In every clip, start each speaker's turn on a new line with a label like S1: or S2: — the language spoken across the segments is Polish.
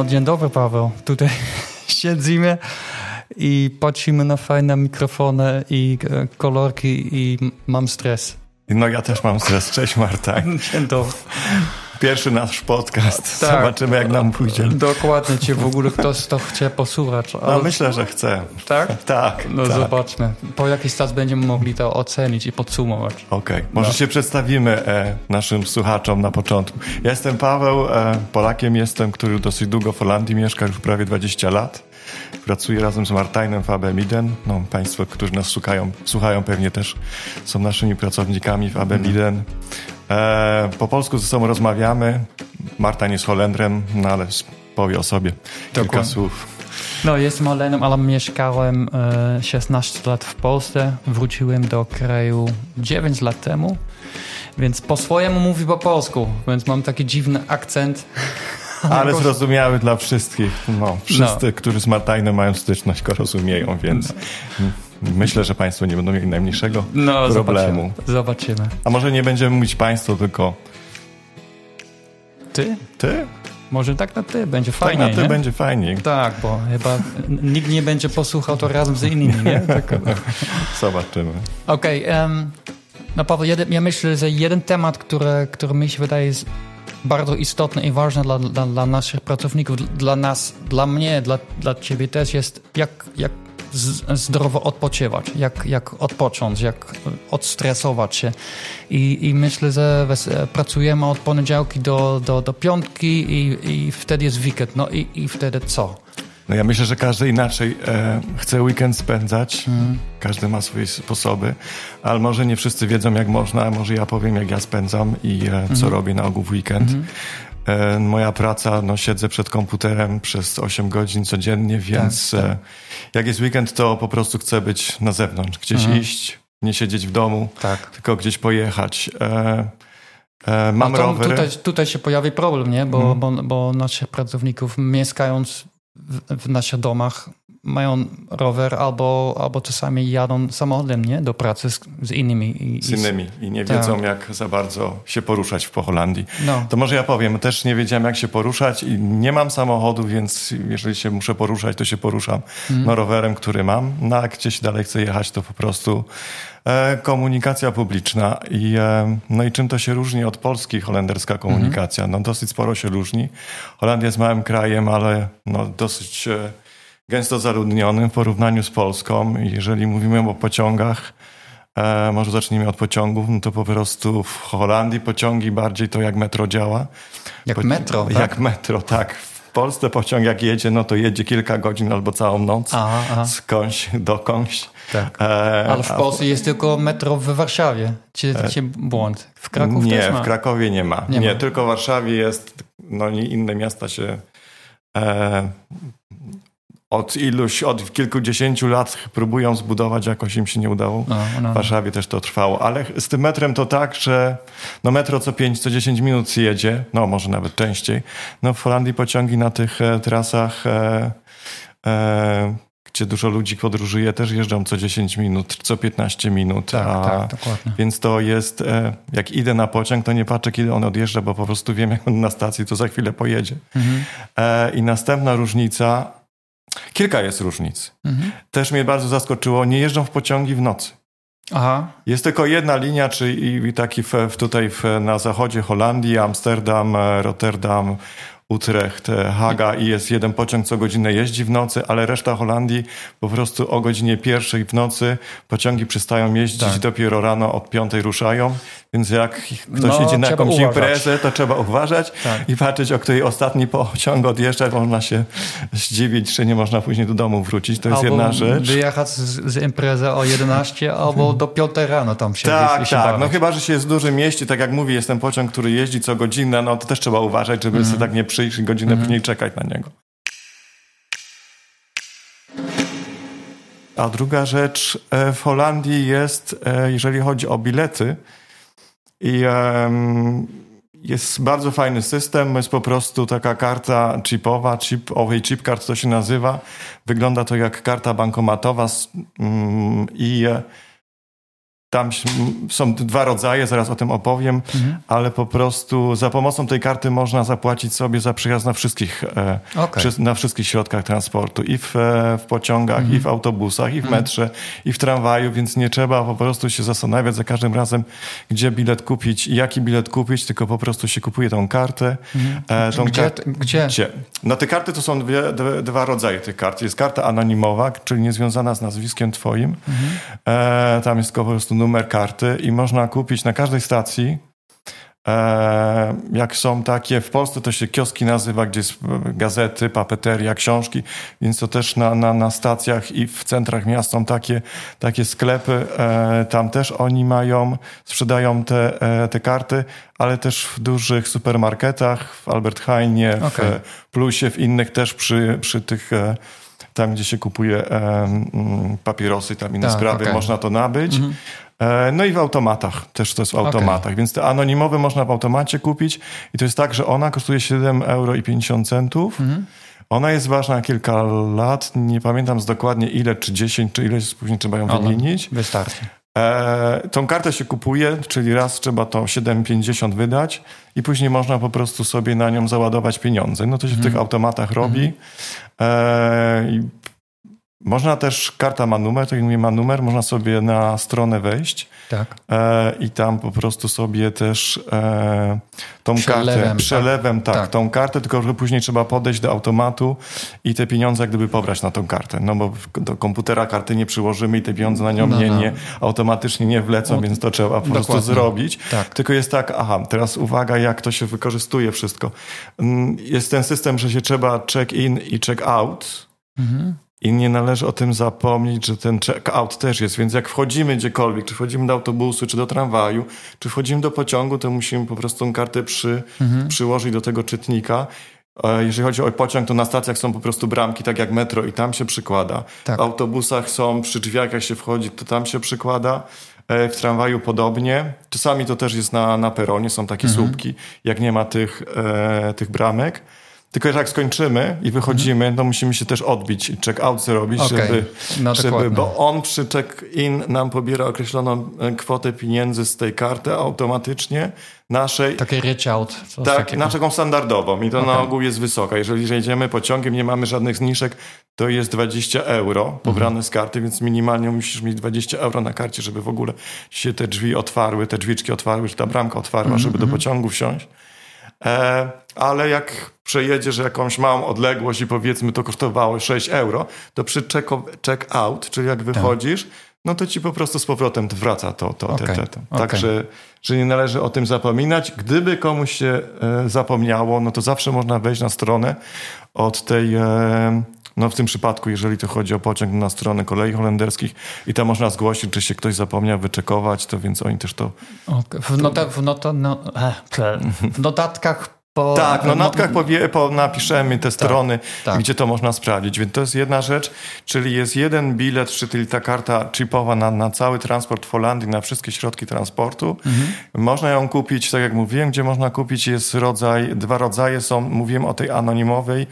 S1: No dzień dobry Paweł. Tutaj siedzimy i patrzymy na fajne mikrofony i e, kolorki i mam stres.
S2: No ja też mam stres. Cześć Marta.
S1: Dzień dobry.
S2: Pierwszy nasz podcast.
S1: Tak.
S2: Zobaczymy jak nam pójdzie.
S1: Dokładnie, czy w ogóle ktoś to chce posłuchać.
S2: No
S1: ale-
S2: myślę, że chcę.
S1: Tak?
S2: Tak.
S1: No
S2: tak.
S1: zobaczmy. Po jakiś czas będziemy mogli to ocenić i podsumować.
S2: Okej, może
S1: No.
S2: się przedstawimy e, naszym słuchaczom na początku. Ja jestem Paweł, e, Polakiem jestem, który dosyć długo w Holandii mieszka, już prawie 20 lat. Pracuję razem z Martajnem w AB Miden. No, państwo, którzy nas słuchają, słuchają pewnie też są naszymi pracownikami w AB Miden. E, po polsku ze sobą rozmawiamy. Martajn jest Holendrem, no ale powie o sobie kilka
S1: Dokładnie.
S2: słów.
S1: No, jestem Olenem, ale mieszkałem e, 16 lat w Polsce. Wróciłem do kraju 9 lat temu, więc po swojemu mówię po polsku, więc mam taki dziwny akcent.
S2: Ale zrozumiały dla wszystkich. No, wszyscy, którzy z Martajnem mają styczność, go rozumieją, więc m- myślę, że Państwo nie będą mieli najmniejszego
S1: No,
S2: problemu.
S1: Zobaczymy. zobaczymy.
S2: A może nie będziemy mówić Państwo, tylko
S1: Ty?
S2: Ty?
S1: Może tak na ty, będzie
S2: Tak
S1: fajnie,
S2: na Ty
S1: nie?
S2: będzie fajniej.
S1: Tak, bo chyba nikt nie będzie posłuchał to razem z innymi, nie? Tak.
S2: Zobaczymy.
S1: Okej, em, no Paweł, jeden, ja myślę, że jeden temat, który, który mi się wydaje jest bardzo istotny i ważny dla, dla, dla naszych pracowników, dla nas, dla mnie, dla, dla ciebie też jest jak, jak zdrowo odpoczywać, jak, jak odpocząć, jak odstresować się. I, i myślę, że pracujemy od poniedziałki do, do, do piątki i, i wtedy jest weekend. No i, i wtedy co?
S2: No ja myślę, że każdy inaczej e, chce weekend spędzać. Każdy ma swoje sposoby, ale może nie wszyscy wiedzą, jak można. Może ja powiem, jak ja spędzam i e, co robię na ogół w weekend. E, moja praca, no siedzę przed komputerem przez 8 godzin codziennie, więc E, jak jest weekend, to po prostu chcę być na zewnątrz, gdzieś iść, nie siedzieć w domu,
S1: Tak.
S2: tylko gdzieś pojechać. E, e, mam rower.
S1: Tutaj, tutaj się pojawi problem, nie? Bo, bo, bo naszych pracowników mieszkając w, w naszych domach mają rower albo, albo czasami jadą samochodem, nie? Do pracy z, z innymi. I,
S2: z innymi i nie
S1: Tak.
S2: wiedzą, jak za bardzo się poruszać po Holandii.
S1: No.
S2: To może ja powiem, też nie wiedziałem, jak się poruszać i nie mam samochodu, więc jeżeli się muszę poruszać, to się poruszam
S1: Mhm.
S2: no, rowerem, który mam. No, a jak gdzieś dalej chcę jechać, to po prostu komunikacja publiczna. I, e, no i czym to się różni od Polski holenderska komunikacja? No dosyć sporo się różni. Holandia jest małym krajem, ale no, dosyć e, gęsto zaludnionym w porównaniu z Polską. Jeżeli mówimy o pociągach, E, może zacznijmy od pociągów. No to po prostu w Holandii pociągi bardziej to jak metro działa.
S1: Jak
S2: Po-
S1: metro, tak?
S2: Jak metro, tak. W Polsce pociąg jak jedzie, no to jedzie kilka godzin albo całą noc.
S1: Aha, aha.
S2: Skądś, dokądś.
S1: Tak.
S2: E,
S1: Ale w
S2: a
S1: Polsce jest tylko metro w Warszawie. Czy, czy błąd? W Kraków
S2: Nie,
S1: też ma.
S2: w Krakowie nie ma.
S1: Nie
S2: Nie,
S1: ma.
S2: tylko w Warszawie jest, no nie inne miasta się e, od iluś, od kilkudziesięciu lat próbują zbudować, jakoś im się nie udało.
S1: No, no.
S2: W Warszawie też to trwało, ale z tym metrem to tak, że no metro co 5, co 10 minut jedzie, no może nawet częściej. No w Holandii pociągi na tych e, trasach, e, e, gdzie dużo ludzi podróżuje, też jeżdżą co 10 minut, co 15 minut.
S1: Tak,
S2: a,
S1: tak, dokładnie.
S2: Więc to jest, e, jak idę na pociąg, to nie patrzę, kiedy on odjeżdża, bo po prostu wiem, jak on na stacji, to za chwilę pojedzie.
S1: Mhm.
S2: E, I następna różnica, kilka jest różnic.
S1: Mhm.
S2: Też mnie bardzo zaskoczyło, nie jeżdżą w pociągi w nocy.
S1: Aha,
S2: Jest tylko jedna linia, czyli taki w, w tutaj w, na zachodzie Holandii, Amsterdam, e, Rotterdam, Utrecht, e, Haga i jest jeden pociąg co godzinę jeździ w nocy, ale reszta Holandii po prostu o godzinie pierwszej w nocy pociągi przestają jeździć,
S1: Tak.
S2: dopiero rano od piątej ruszają, więc jak ktoś
S1: No,
S2: idzie na jakąś
S1: uważać.
S2: imprezę, to trzeba uważać
S1: Tak.
S2: i patrzeć, o której ostatni pociąg odjeżdża, można się zdziwić, czy nie można później do domu wrócić, to jest
S1: albo
S2: jedna rzecz.
S1: wyjechać z, z imprezy o 11 albo do 5 rano tam się
S2: Tak,
S1: się
S2: tak.
S1: bawić.
S2: No chyba, że się jest w dużym mieście, tak jak mówi, jest ten pociąg, który jeździ co godzinę, no to też trzeba uważać, żeby sobie tak nie przyjść i godzinę później czekać na niego. A druga rzecz e, w Holandii jest, e, jeżeli chodzi o bilety, i jest bardzo fajny system, jest po prostu taka karta chipowa, chip, owej chip card to się nazywa. Wygląda to jak karta bankomatowa mm, i e, tam są dwa rodzaje, zaraz o tym opowiem, mhm. ale po prostu za pomocą tej karty można zapłacić sobie za przyjazd na wszystkich, e, okay. na wszystkich środkach transportu. I w, e, w pociągach, mhm. i w autobusach, i w mhm. metrze, i w tramwaju, więc nie trzeba po prostu się zastanawiać za każdym razem, gdzie bilet kupić i jaki bilet kupić, tylko po prostu się kupuje tą kartę.
S1: Mhm. E, tą gdzie, kar gdzie? gdzie?
S2: No te karty to są dwie, dwa rodzaje tych kart. Jest karta anonimowa, czyli niezwiązana z nazwiskiem twoim. Mhm. E, tam jest po prostu numer karty i można kupić na każdej stacji. E, jak są takie, w Polsce to się kioski nazywa, gdzie jest gazety, papeteria, książki, więc to też na, na, na stacjach i w centrach miast są takie, takie sklepy. E, tam też oni mają, sprzedają te, e, te karty, ale też w dużych supermarketach, w Albert Heinie, okay. w Plusie, w innych też przy, przy tych tam, gdzie się kupuje um, papierosy, tam inne tak, sprawy, okay. można to nabyć. Mhm. E, no i w automatach, też to jest w automatach, okay. więc te anonimowe można w automacie kupić i to jest tak, że ona kosztuje 7,50 euro. Mhm. Ona jest ważna kilka lat, nie pamiętam dokładnie ile, czy 10, czy ileś, później trzeba ją wymienić.
S1: Wystarczy.
S2: E, tą kartę się kupuje, czyli raz trzeba to 7,50 wydać i później można po prostu sobie na nią załadować pieniądze. No to się w tych mhm. automatach robi. Mm. E, można też, karta ma numer, tak jak mówię, ma numer, można sobie na stronę wejść
S1: tak.
S2: e, i tam po prostu sobie też e, tą przelewem, kartę, przelewem, tak, tak, tą kartę, tylko że później trzeba podejść do automatu i te pieniądze jak gdyby pobrać na tą kartę. No bo do komputera karty nie przyłożymy i te pieniądze na nią no, nie, no. nie, automatycznie nie wlecą, no, więc to trzeba po dokładnie. prostu zrobić. Tak. Tylko jest tak, aha, teraz uwaga, jak to się wykorzystuje wszystko. Mm, jest ten system, że się trzeba check-in i check-out. Mhm. I nie należy o tym zapomnieć, że ten check-out też jest. Więc jak wchodzimy gdziekolwiek, czy wchodzimy do autobusu, czy do tramwaju, czy wchodzimy do pociągu, to musimy po prostu tą kartę przy, mhm. przyłożyć do tego czytnika. E, jeżeli chodzi o pociąg, to na stacjach są po prostu bramki, tak jak metro, i tam się przykłada. Tak. W autobusach są przy drzwiach, jak się wchodzi, to tam się przykłada. E, w tramwaju podobnie. Czasami to też jest na, na peronie, są takie mhm. słupki, jak nie ma tych, e, tych bramek. Tylko jak skończymy i wychodzimy, mhm. to musimy się też odbić i check-out zrobić, okay. żeby, no, żeby, bo on przy check-in nam pobiera określoną e, kwotę pieniędzy z tej karty automatycznie naszej.
S1: Takie reach out.
S2: Tak, naszą standardową i to okay. na ogół jest wysoka. Jeżeli jedziemy pociągiem, nie mamy żadnych zniżek, to jest 20 euro pobrane mhm. z karty, więc minimalnie musisz mieć 20 euro na karcie, żeby w ogóle się te drzwi otwarły, te drzwiczki otwarły, czy ta bramka otwarła, mhm. żeby do mhm. pociągu wsiąść. E, ale jak przejedziesz jakąś małą odległość i powiedzmy to kosztowało 6 euro, to przy check-out, czyli jak tak. wychodzisz, tak. no to ci po prostu z powrotem wraca to, to, okay. te, te, te. Także okay. że nie należy o tym zapominać. Gdyby komuś się e, zapomniało, no to zawsze można wejść na stronę od tej... E, no w tym przypadku, jeżeli to chodzi o pociąg na stronę kolei holenderskich i tam można zgłosić, czy się ktoś zapomniał wyczekować, to więc oni też to...
S1: W, nota, w, nota, no, e, w notatkach po,
S2: tak, no notatkach powie, po, napiszemy te tak, strony, tak. gdzie to można sprawdzić. Więc to jest jedna rzecz, czyli jest jeden bilet, czyli ta karta chipowa na, na cały transport w Holandii, na wszystkie środki transportu. Mhm. Można ją kupić, tak jak mówiłem, gdzie można kupić jest rodzaj, dwa rodzaje są, mówiłem o tej anonimowej,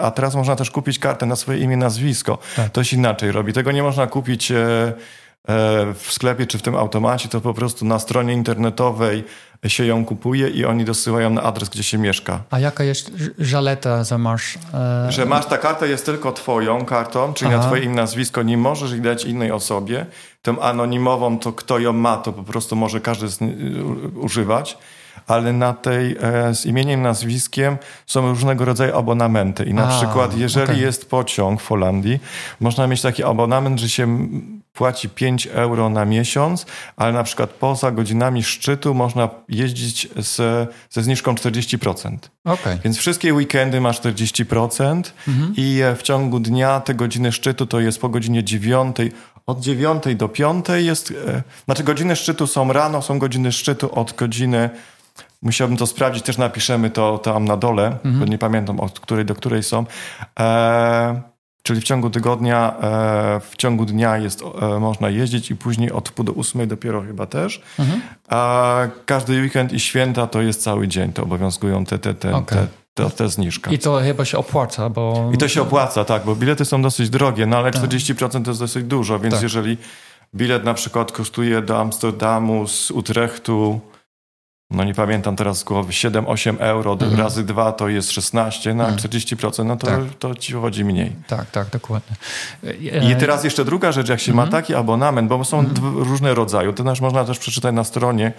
S2: a teraz można też kupić kartę na swoje imię, nazwisko. Tak. To się inaczej robi. Tego nie można kupić e, e, w sklepie czy w tym automacie, to po prostu na stronie internetowej się ją kupuje i oni dosyłają na adres, gdzie się mieszka.
S1: A jaka jest żaleta, że masz...
S2: E... Że masz, ta karta jest tylko twoją kartą, czyli Aha. na twoje imię, nazwisko, nie możesz jej dać innej osobie. Tą anonimową, to kto ją ma, to po prostu może każdy z, używać ale na tej e, z imieniem, nazwiskiem są różnego rodzaju abonamenty. I na A, przykład, jeżeli okay. jest pociąg w Holandii, można mieć taki abonament, że się płaci 5 euro na miesiąc, ale na przykład poza godzinami szczytu można jeździć z, ze zniżką 40%.
S1: Okay.
S2: Więc wszystkie weekendy ma 40% mhm. i e, w ciągu dnia te godziny szczytu to jest po godzinie 9 od 9 do 5 jest, e, znaczy godziny szczytu są rano, są godziny szczytu od godziny Musiałbym to sprawdzić, też napiszemy to tam na dole, mhm. bo nie pamiętam od której do której są. E, czyli w ciągu tygodnia, e, w ciągu dnia jest, e, można jeździć i później od pół do ósmej dopiero chyba też. Mhm. A każdy weekend i święta to jest cały dzień, to obowiązują te, te, te, okay. te to, to zniżka.
S1: I to chyba się opłaca, bo...
S2: I to się opłaca, tak, bo bilety są dosyć drogie, no ale tak. 40% to jest dosyć dużo, więc tak. jeżeli bilet na przykład kosztuje do Amsterdamu z Utrechtu no nie pamiętam teraz z głowy, 7-8 euro mhm. razy 2 to jest 16 na mhm. 40%, no to, tak. to ci chodzi mniej.
S1: Tak, tak, dokładnie.
S2: I teraz jeszcze druga rzecz, jak się mhm. ma taki abonament, bo są mhm. różne rodzaje, to też można też przeczytać na stronie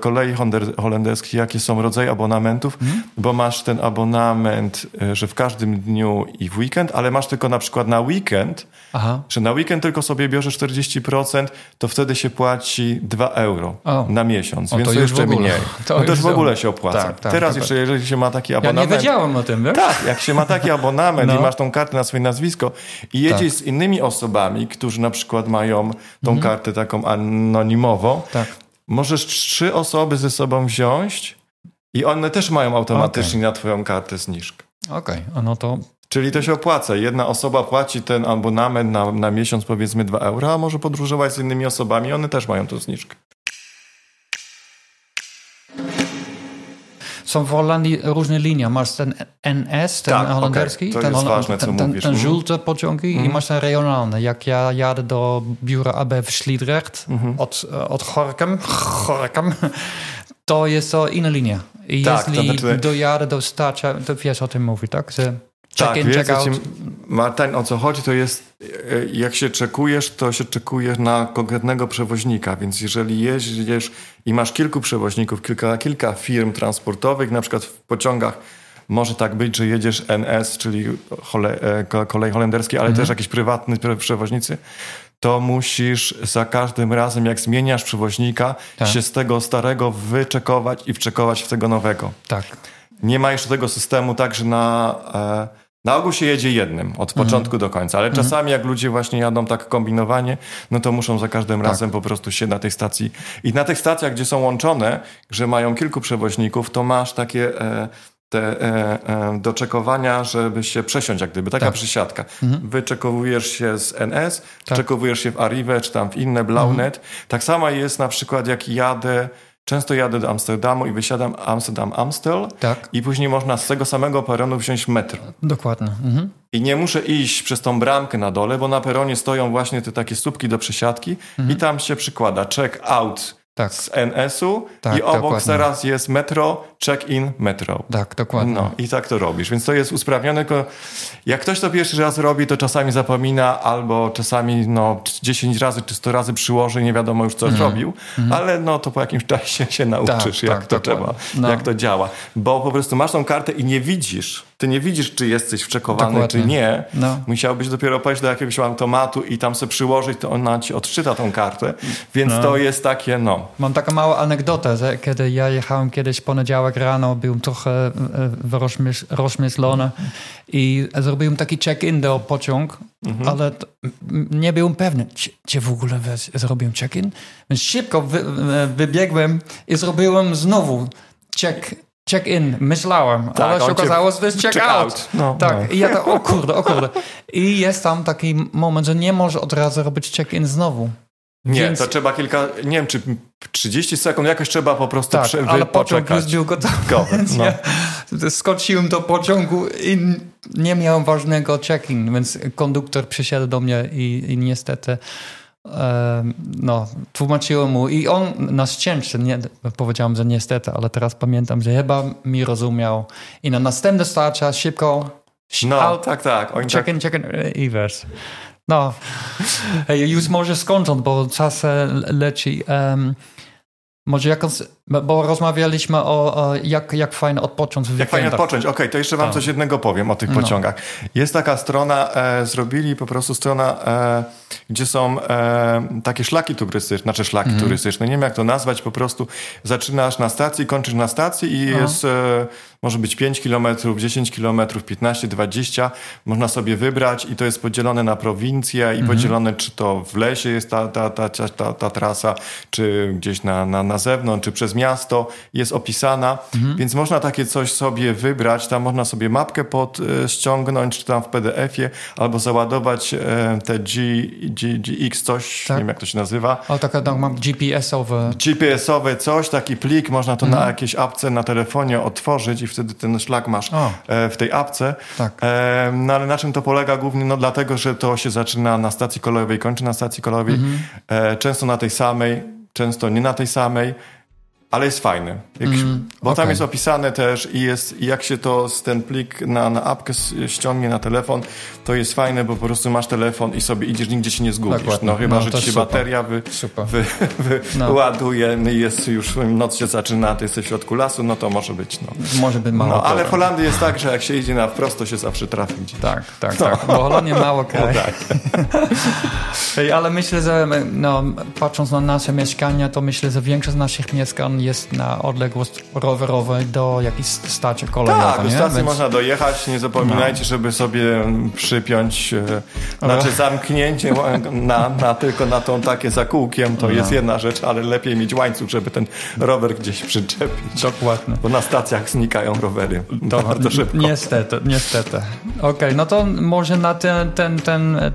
S2: kolei holenderskich, jakie są rodzaje abonamentów, mhm. bo masz ten abonament, e, że w każdym dniu i w weekend, ale masz tylko na przykład na weekend, Aha. że na weekend tylko sobie bierzesz 40%, to wtedy się płaci 2 euro o. na miesiąc, o, więc to, jeszcze mniej. To, no to już w ogóle się opłaca. Tak, tak, Teraz tak, jeszcze, jeżeli się ma taki abonament...
S1: Ja nie wiedziałem o tym, wiesz?
S2: Tak, jak się ma taki abonament no. i masz tą kartę na swoje nazwisko i jedziesz tak. z innymi osobami, którzy na przykład mają tą mhm. kartę taką anonimową, tak. możesz trzy osoby ze sobą wziąć i one też mają automatycznie okay. na twoją kartę zniżkę.
S1: Okej, okay. no to
S2: Czyli to się opłaca. Jedna osoba płaci ten abonament na, na miesiąc powiedzmy 2 euro, a może podróżować z innymi osobami, one też mają tą zniżkę.
S1: Są w Holandii różne linie. Masz ten NS, ten tak, holenderski,
S2: okay.
S1: ten,
S2: jest ważne, ten, ten,
S1: ten żółte pociągi mm. i mhm. masz ten regionalny. Jak ja jadę do biura AB w Sliedrecht mm. od, od Horkem, Horkem, to jest to inna linia. I tak, jeśli to znaczy... dojadę do Stacza, to wiesz o tym mówi, tak? Że
S2: Check tak, in, wiesz, check out. Martin, o co chodzi, to jest, e, jak się czekujesz, to się czekujesz na konkretnego przewoźnika, więc jeżeli jeździsz i masz kilku przewoźników, kilka, kilka firm transportowych, na przykład w pociągach może tak być, że jedziesz NS, czyli hole, e, kolej holenderskie, ale mhm. też jakieś prywatne przewoźnicy, to musisz za każdym razem, jak zmieniasz przewoźnika, tak. się z tego starego wyczekować i wczekować w tego nowego.
S1: Tak.
S2: Nie ma jeszcze tego systemu tak, że na... E, na ogół się jedzie jednym, od mhm. początku do końca, ale mhm. czasami jak ludzie właśnie jadą tak kombinowanie, no to muszą za każdym tak. razem po prostu się na tej stacji. I na tych stacjach, gdzie są łączone, że mają kilku przewoźników, to masz takie e, te e, e, do czekowania, żeby się przesiąść, jak gdyby, taka tak. przysiadka. Mhm. Wyczekowujesz się z NS, tak. czekowujesz się w Arrive, czy tam w inne Blaunet. Mhm. Tak samo jest na przykład, jak jadę Często jadę do Amsterdamu i wysiadam Amsterdam-Amstel tak. i później można z tego samego peronu wziąć metro.
S1: Dokładnie. Mhm.
S2: I nie muszę iść przez tą bramkę na dole, bo na peronie stoją właśnie te takie słupki do przesiadki mhm. i tam się przykłada check out tak. z NS-u tak, i obok dokładnie. teraz jest metro, check-in, metro.
S1: Tak, dokładnie.
S2: No i tak to robisz, więc to jest usprawnione. Jak ktoś to pierwszy raz robi, to czasami zapomina albo czasami no 10 razy czy 100 razy przyłoży nie wiadomo już co mm. zrobił, mm. ale no to po jakimś czasie się nauczysz, tak, jak tak, to dokładnie. trzeba, no. jak to działa. Bo po prostu masz tą kartę i nie widzisz, ty nie widzisz, czy jesteś wczekowany, Dokładnie. czy nie. No. Musiałbyś dopiero pójść do jakiegoś automatu i tam sobie przyłożyć, to ona ci odczyta tą kartę. Więc no. to jest takie, no.
S1: Mam taką małą anegdotę, że kiedy ja jechałem kiedyś poniedziałek rano, byłem trochę e, rozmyślony i zrobiłem taki check-in do pociąg, mhm. ale nie byłem pewny, czy, czy w ogóle zrobiłem check-in. Więc szybko wy, e, wybiegłem i zrobiłem znowu check check-in, myślałem, tak, ale się okazało, że to jest check-out. Check no, tak, no. i ja tak, o kurde, o kurde. I jest tam taki moment, że nie może od razu robić check-in znowu.
S2: Nie, Więc... to trzeba kilka, nie wiem, czy 30 sekund jakoś trzeba po prostu tak, prze, ale pociąg
S1: już był gotowy. No. ja skoczyłem do pociągu i nie miałem ważnego check-in, więc konduktor przysiadł do mnie i, i niestety no, tłumaczyłem mu i on na szczęście, nie, powiedziałem, że niestety, ale teraz pamiętam, że chyba mi rozumiał i na następne starcia szybko
S2: no, out, tak, tak.
S1: Oni check in, tak... check in i wiesz. No, już może skończąc, bo czas e, leci. Um, może jakąś, bo rozmawialiśmy o, o jak, jak fajnie odpocząć w
S2: Jak fajnie odpocząć, okej, okay, to jeszcze wam tak. coś jednego powiem o tych no. pociągach. Jest taka strona, e, zrobili po prostu strona, e, gdzie są e, takie szlaki turystyczne, znaczy szlaki mm. turystyczne, nie wiem jak to nazwać, po prostu zaczynasz na stacji, kończysz na stacji i no. jest e, może być 5 km, 10 km, 15, 20. Można sobie wybrać i to jest podzielone na prowincje i mhm. podzielone, czy to w lesie jest ta, ta, ta, ta, ta, ta trasa, czy gdzieś na, na, na zewnątrz, czy przez przez miasto, jest opisana,
S1: Mhm.
S2: więc można takie coś sobie wybrać, tam można sobie mapkę pod e, ściągnąć, czy tam w PDF-ie, albo załadować e, te G, G, GX coś,
S1: Tak.
S2: nie wiem jak to się nazywa,
S1: O, taka no, mam GPS-owe.
S2: GPS-owe coś, taki plik, można to
S1: Mhm.
S2: na jakiejś apce na telefonie otworzyć i wtedy ten szlak masz
S1: O.
S2: e, w tej apce.
S1: Tak.
S2: No ale na czym to polega głównie? No dlatego, że to się zaczyna na stacji kolejowej, kończy na stacji kolejowej.
S1: Mhm.
S2: Często na tej samej, często nie na tej samej. Ale jest fajny. Jak, bo tam
S1: Mhm. okej.
S2: jest opisane też i jest, jak się to z ten plik na, na apkę ściągnie na telefon, to jest fajne, bo po prostu masz telefon i sobie idziesz, nigdzie się nie zgubisz.
S1: Dokładnie.
S2: No chyba,
S1: No,
S2: że ci się
S1: super.
S2: bateria wy, wy, wy,
S1: No.
S2: ładuje no i jest już, noc się zaczyna, ty jesteś w środku lasu, no to może być, no.
S1: Może być mało.
S2: No, ale
S1: problem.
S2: w Holandii jest tak, że jak się idzie na wprost, to się zawsze trafi gdzieś.
S1: Tak, tak, tak. Bo Holandia mało kraj.
S2: No tak.
S1: Ej, ale myślę, że no, patrząc na nasze mieszkania, to myślę, że większość naszych mieszkań jest na odległość rowerowej do jakiejś stacji kolejowej.
S2: Tak, do stacji
S1: Więc-
S2: można dojechać. Nie zapominajcie, żeby sobie przypiąć, e, znaczy zamknięcie na, na, tylko na tą takie zakółkiem, to jest jedna rzecz, ale lepiej mieć łańcuch, żeby ten rower gdzieś przyczepić.
S1: Dokładnie.
S2: Bo na stacjach znikają rowery
S1: To,
S2: bardzo szybko.
S1: Niestety, niestety. Okej, no to może na ten, ten, ten,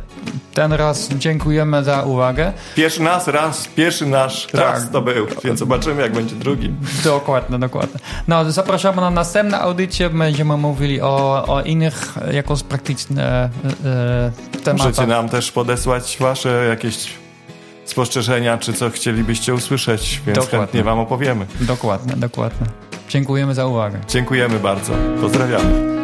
S1: ten raz dziękujemy za uwagę.
S2: Pierwszy nas raz, pierwszy nasz
S1: Tak.
S2: raz to był, więc zobaczymy jak będzie drugi.
S1: Dokładnie, dokładnie. No, zapraszamy na następne audycje. Będziemy mówili o, o innych e, jakoś praktycznych e, e, tematach.
S2: Możecie nam też podesłać wasze jakieś spostrzeżenia, czy co chcielibyście usłyszeć, więc
S1: Dokładnie.
S2: chętnie wam opowiemy.
S1: Dokładnie, dokładnie. Dziękujemy za uwagę.
S2: Dziękujemy bardzo. Pozdrawiamy.